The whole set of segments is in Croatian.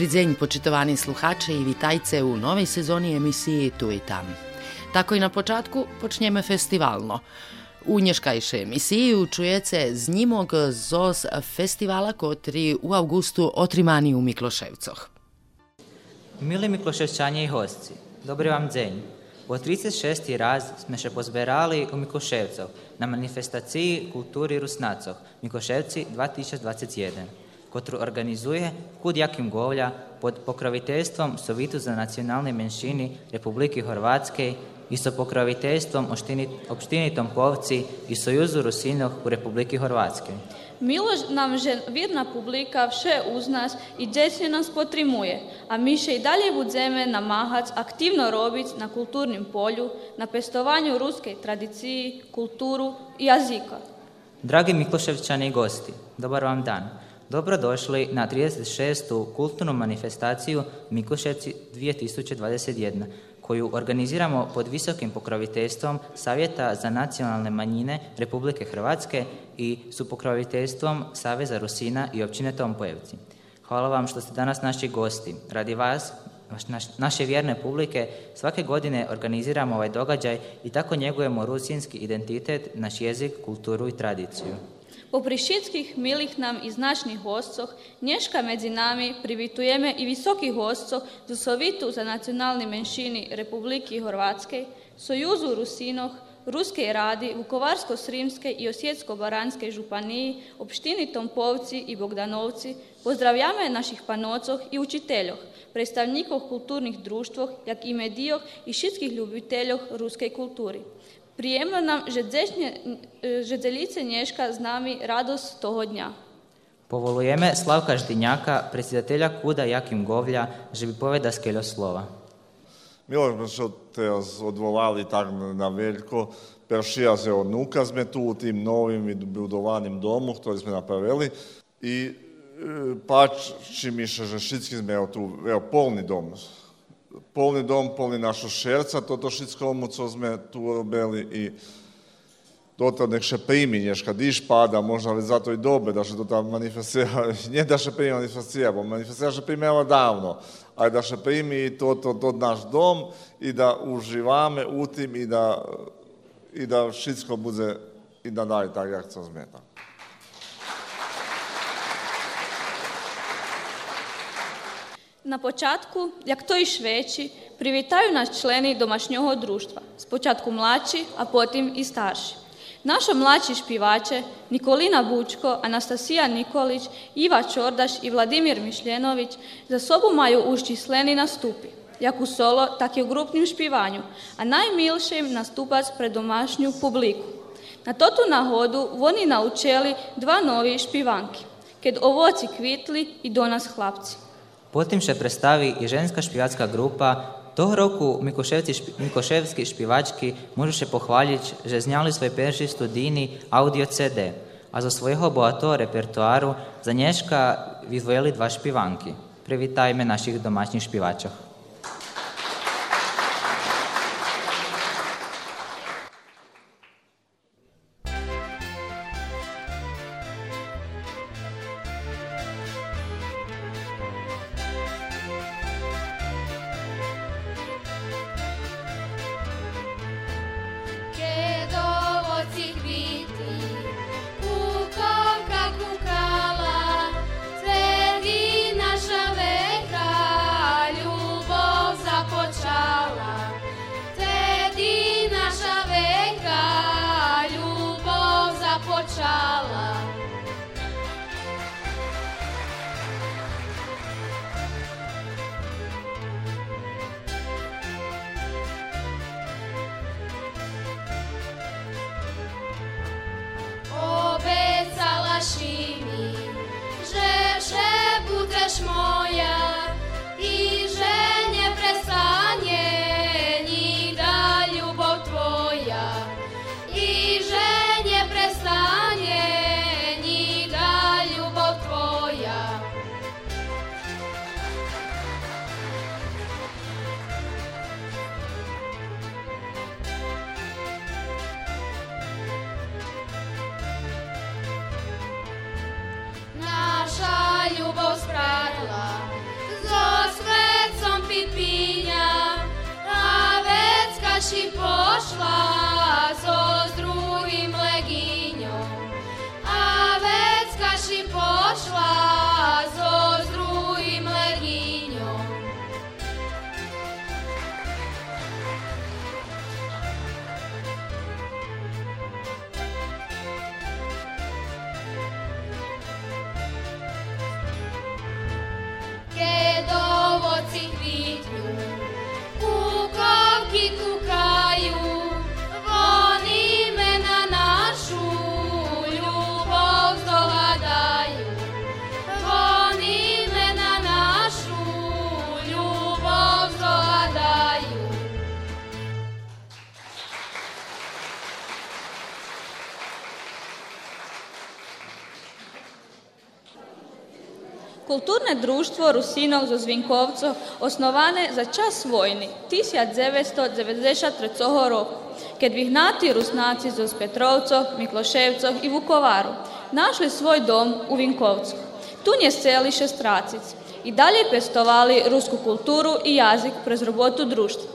Dobry dzień, poczytowani słuchacze i witajcie u nowej sezoni emisiji Tu i Tam. Tako i na počatku počnjeme festivalno. U nješkajšej emisiji čujete znimog zos festivala kotri u augustu otrimani u Mikloševcoh. Mili Mikloševčanje i hostci, dobry vam dzień. Po 36. raz sme še pozberali u Mikloševcov na manifestaciji kulturi Rusnacoh, Mikloševci 2021 kotru organizuje Kud Jakim Govlja pod pokroviteljstvom Sovitu za nacionalne menšini Republike Hrvatske i sa pokroviteljstvom opštini Tompovci i Sojuzu Rusinov u Republike Hrvatske. Milo nam že virna publika vše uz nas i djesnje nas potrimuje, a mi še i dalje budzeme namahac aktivno robic na kulturnim polju, na pestovanju ruske tradiciji, kulturu i jazika. Dragi Mikloševčani i gosti, dobar vam dan. Dobrodošli na 36. kulturnu manifestaciju Mikuševci 2021, koju organiziramo pod visokim pokroviteljstvom Savjeta za nacionalne manjine Republike Hrvatske i su pokroviteljstvom Saveza Rusina i općine Tompojevci. Hvala vam što ste danas naši gosti. Radi vas, naše vjerne publike, svake godine organiziramo ovaj događaj i tako njegujemo rusinski identitet, naš jezik, kulturu i tradiciju. Po prišitskih milih nam i značnih hostcoh, nješka medzi nami privitujeme i visokih hostcoh za Sovitu za nacionalni menšini Republiki Hrvatske, Sojuzu Rusinoh, Ruske radi, Vukovarsko-Srimske i Osjetsko-Baranske županiji, opštini Tompovci i Bogdanovci, pozdravljame naših panocoh i učiteljoh, predstavnikov kulturnih društvoh, jak i medijoh i šitskih ljubiteljoh ruske kulturi. Приємно нам жительці Nješka z nami radost toho dňa. Povolujeme Slavka Ždinjaka, predsjedatelja Kuda Jakim Govlja, že bi poveda skeljo slova. Мило, що те одволали так на Veljko, першия се онука сме ту у тим новим и будованим дому, ktorý sme napravili. I pači mi še, že všetci sme tu polni polni dom, polni našo šerca, toto všetko, co sme tu robili i toto nek še primi nješka diš pada, možda ali zato i dobe da še to tam manifestira, nije da še primi manifestira, bo manifestira še primjela davno, ali da še primi to, to, to naš dom i da uživame u tim i da, i da všetko bude i da dalje tak, jak co zmeta. Na početku, jak to iš veći, privitaju nas členi domašnjoho društva, spočatku mlači, a potim i starši. Naša mlači špivače Nikolina Bučko, Anastasija Nikolić, Iva Čordaš i Vladimir Mišljenović za sobu maju uščisleni nastupi, jak u solo, tak i u grupnim špivanju, a najmilše im nastupac pred domašnju publiku. Na totu nahodu oni naučeli dva novi špivanki, kad ovoci kvitli i donas hlapci. Потім ще представі і женська шпівацька група. Того року мікошевські шпівачки можуть ще похвалити, що зняли свій перший студійний аудіо CD, а за свого багатого репертуару за нежка відвели два шпіванки. Привітаємо наших домашніх шпівачах. Kulturne društvo Rusinov zo Zvinkovco osnovane za čas vojni 1993 roku, kad vihnati Rusnaci zo Petrovcov, Mikloševcov i Vukovaru našli svoj dom u Vinkovcu. Tu nje seliše Stracic i dalje pestovali rusku kulturu i jazik prez robotu društva.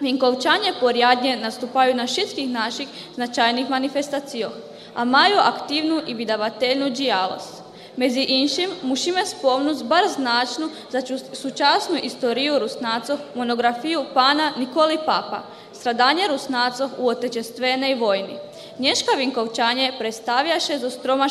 Vinkovčanje porjadnje nastupaju na všetkých naših značajnih manifestacijoh, a majú aktivnu i vydavateljnu džijalost. Mezi inšim musíme spomnúť bar značnu za súčasnú istoriju Rusnacov monografiju pana Nikoli Papa, stradanje Rusnacov u otečestvenej vojni. Nješka Vinkovčanje predstavljaše zo stroma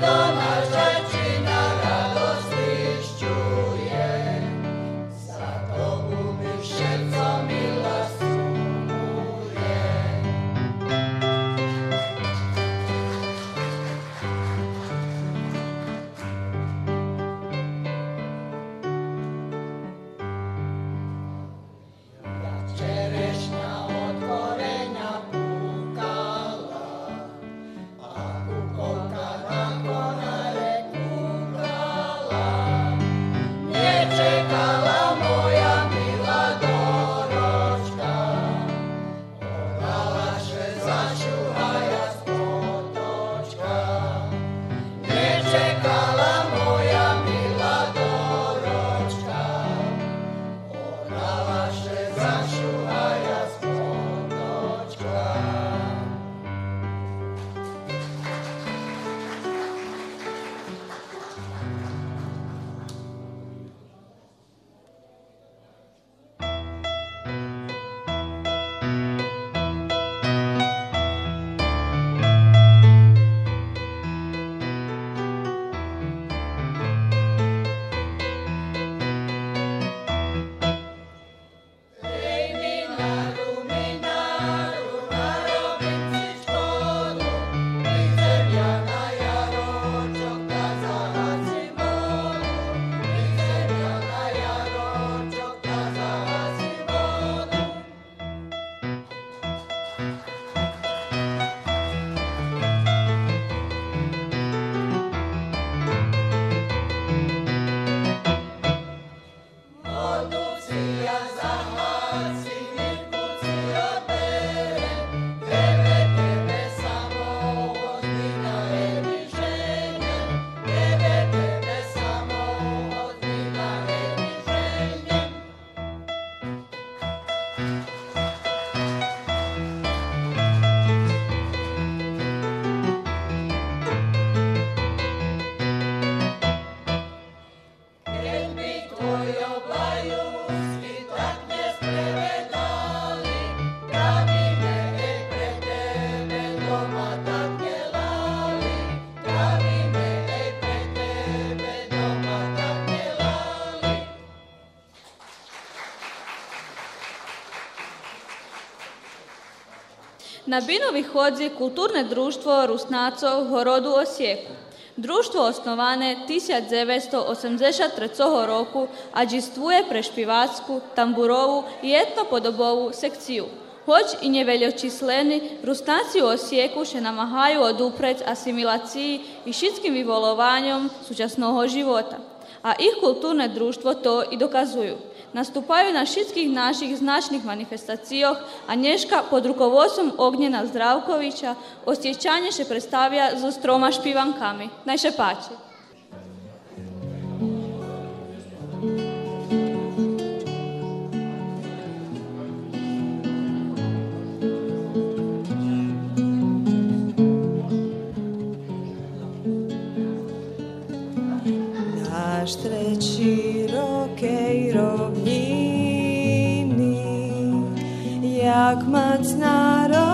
toma. Na Binovi hodzi kulturne društvo Rusnacov horodu Osijeku. Društvo osnovane 1983. roku ađistvuje prešpivatsku, tamburovu i etnopodobovu sekciju. Hoć i njeveljočisleni Rusnaci u Osijeku še namahaju oduprec asimilaciji i šitskim vivolovanjom sučasnog života, a ih kulturne društvo to i dokazuju nastupaju na šitskih naših značnih manifestacijoh, a nješka pod rukovodstvom Ognjena Zdravkovića osjećanje se predstavlja za stroma špivankami. Najše pači. naš treći rokej rok აქ მაცნარო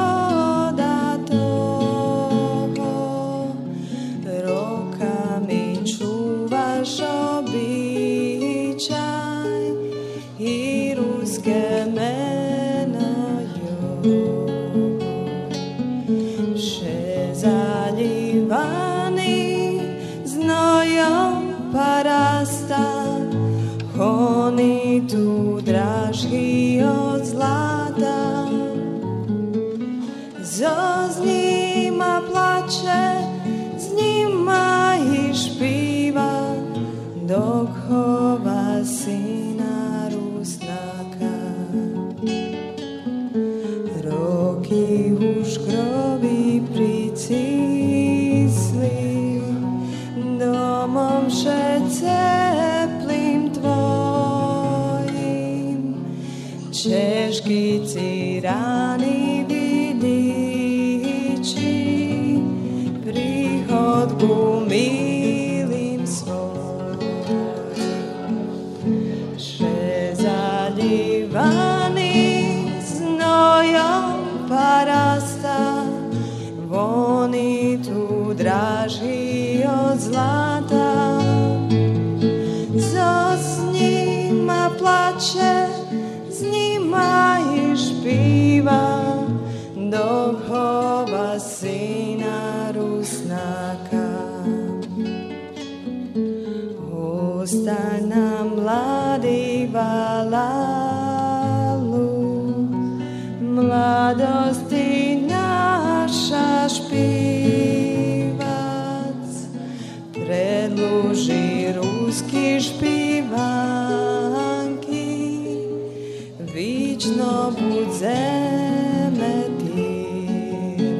vечно будземе тирваць,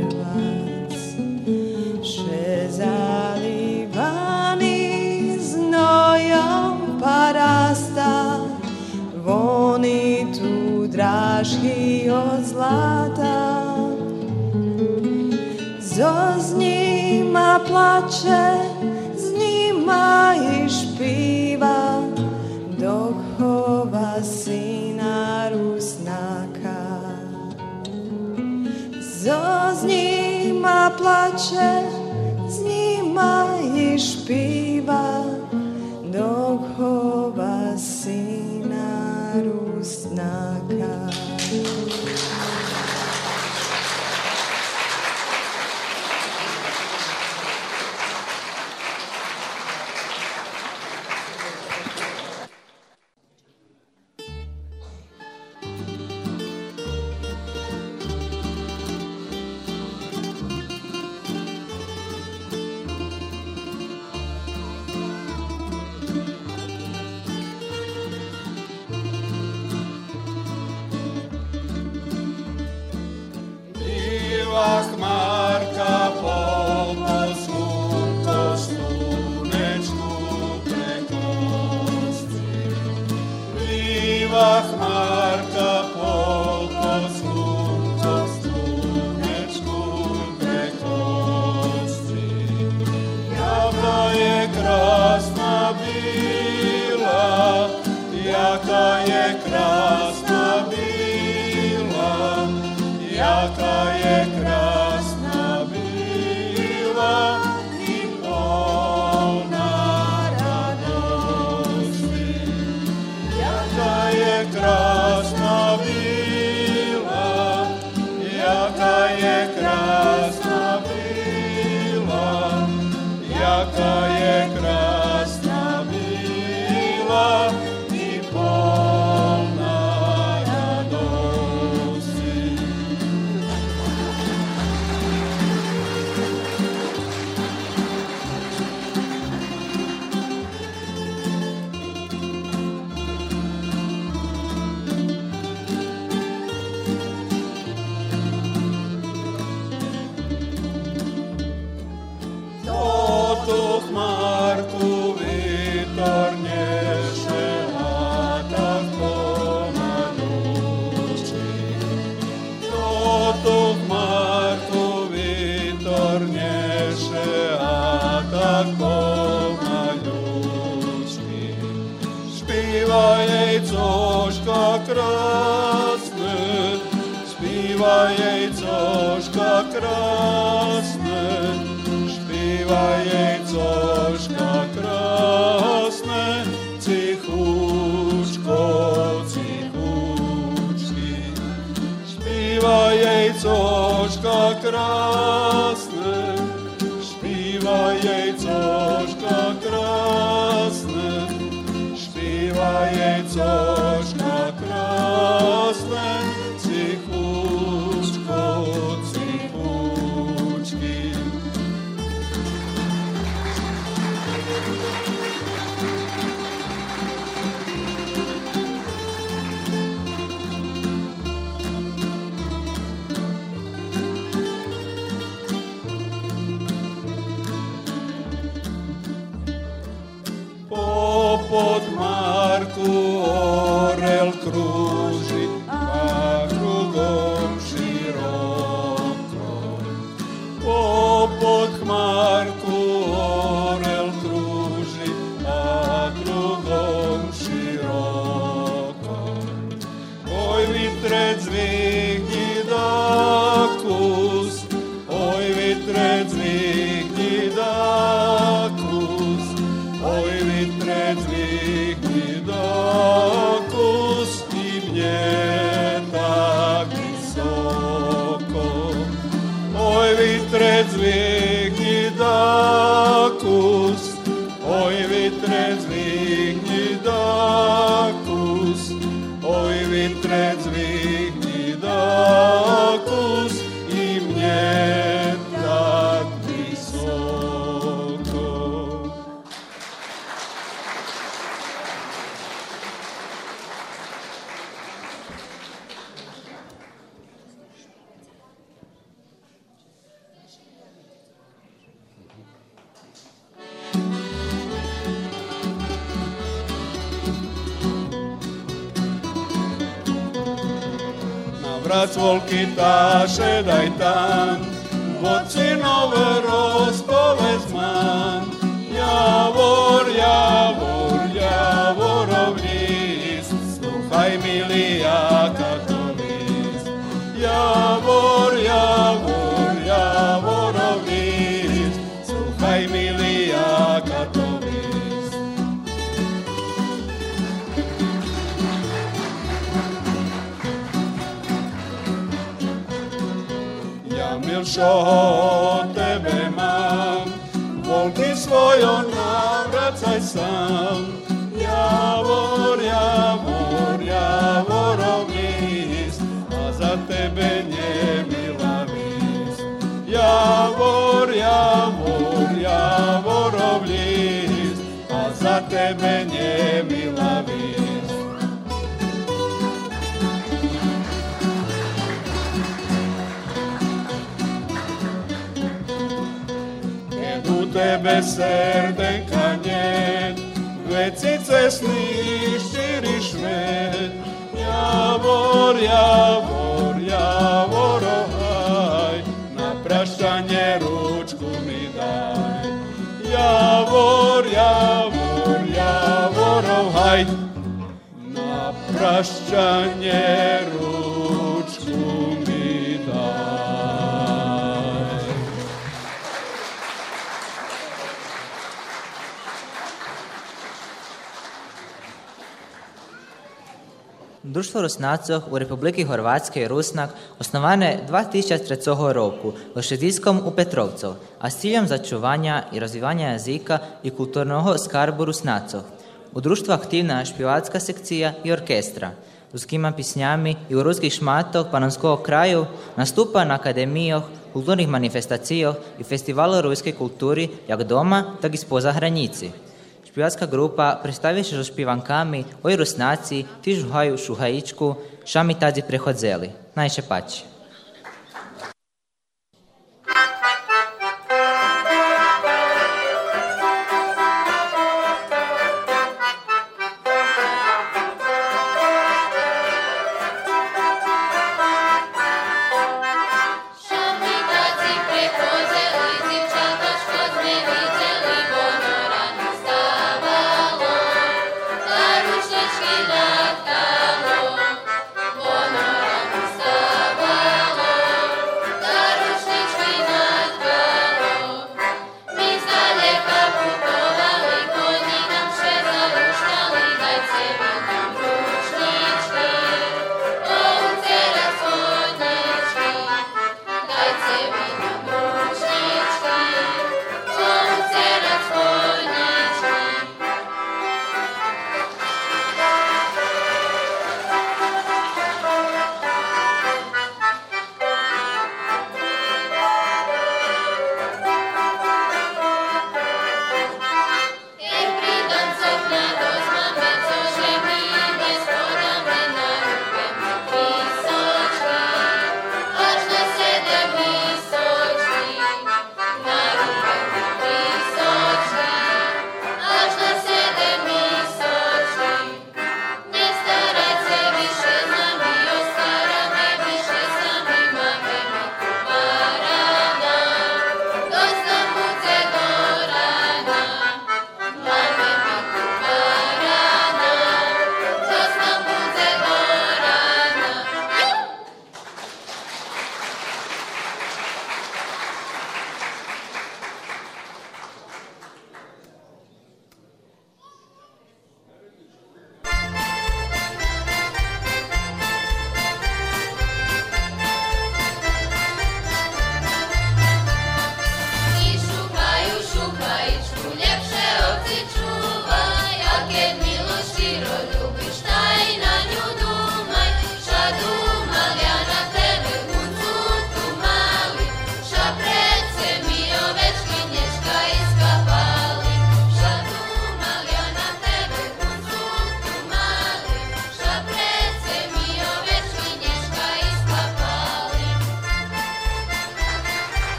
ше заливани зноем параста, вони ту дражкі од злата. Зо з нима плаче, з нима plače, z njima i špiva, krásne, spíva jej cožka krásne. Oh. între-ți. naše daj tam, vocinov rozpovedzman. Javor, javor, javorov list, sluchaj milý jaká to list. Javor, javor, javorov list, sluchaj milý čo tebe mám. Volky svojo navracaj sám. Javor, javor, javorov list, a za tebe nemilá víc. Javor, javor, javorov list, a za tebe nemilá bez serdeka nie, veci cestný štyri švet. Javor, javor, javor, ohaj, na praštanie ručku mi daj. Javor, javor, javor, ohaj, na praštanie Društvo Rusnacov u Republiki Horvatske i Rusnak osnovane 2003 roku u Šedijskom u Petrovcov, a s ciljem začuvanja i razvivanja jezika i kulturnog skarbu Rusnacov. U društvu aktivna špivatska sekcija i orkestra. Ruskima pisnjami i u ruskih šmatov panonskog kraju nastupa na akademijoh, kulturnih manifestacijoh i festivalu ruske kulturi jak doma, tak i spoza hranici. Śpiewacka grupa представила, що співанками ой руснаці, ті ж гаю шугаїчку, шамі таді приходзили. Найше паче.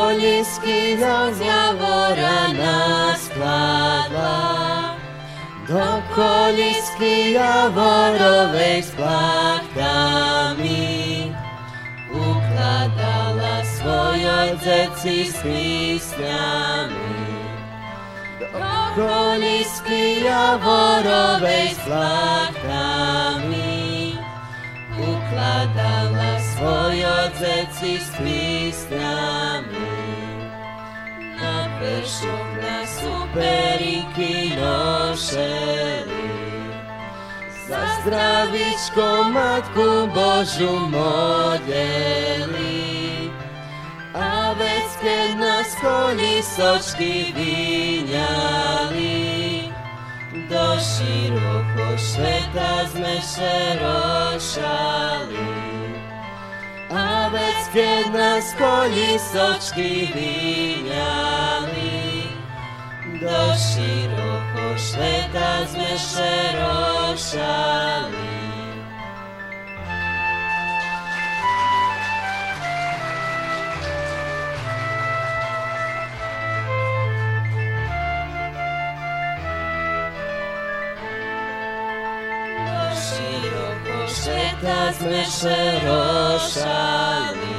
Polisky zo zjavora nás skladla, do kolisky javorovej s plachtami ukladala svoje dzeci s písňami. Do kolisky javorovej s plachtami zakladala svoj odzec i spis nami. Na pršok na superiki nošeli, za zdravičko Matku Božu modeli. A vec, keď nás koni sočky vyňali, široko sveta sme se rošali. A vec, keď nás kolisočky vyňali, do široko sveta sme se rošali. Kada smeše rošali.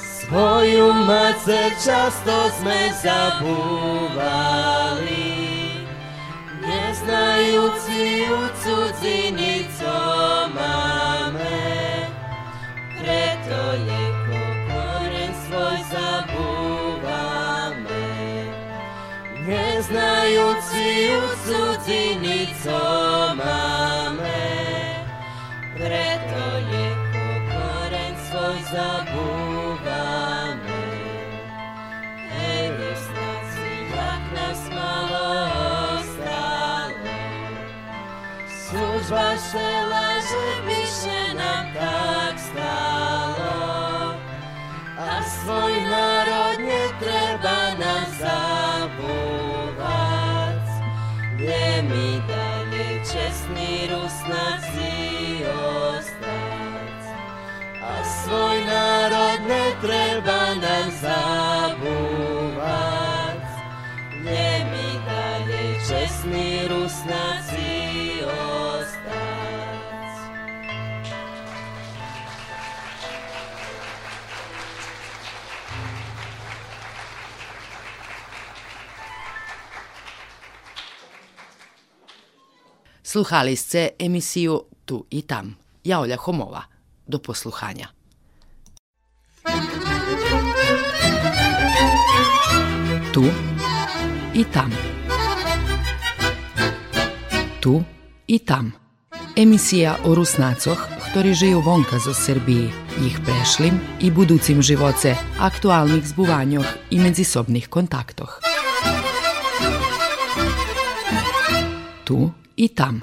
Svoju mater často sme zabúvali. Neznajuci u cudzini co máme. Preto je koren svoj zabúvame. Neznajuci u cudzini co máme. žela, že by že nám tak stálo. A svoj národ netreba nám zabúvať. Je mi dalej čestný Rus na ostať. A svoj národ netreba nám zabúvať. Je mi dalej čestný Rus na Sluhali ste emisiju Tu i tam. Ja Olja Homova. Do posluhanja. Tu i tam. Tu i tam. Emisija o Rusnacoh, ktorí žijú vonka zo Srbiji, ich prešlim i buducim živoce, aktualnih zbuvanjoh i medzisobnih kontaktoh. Tu і там.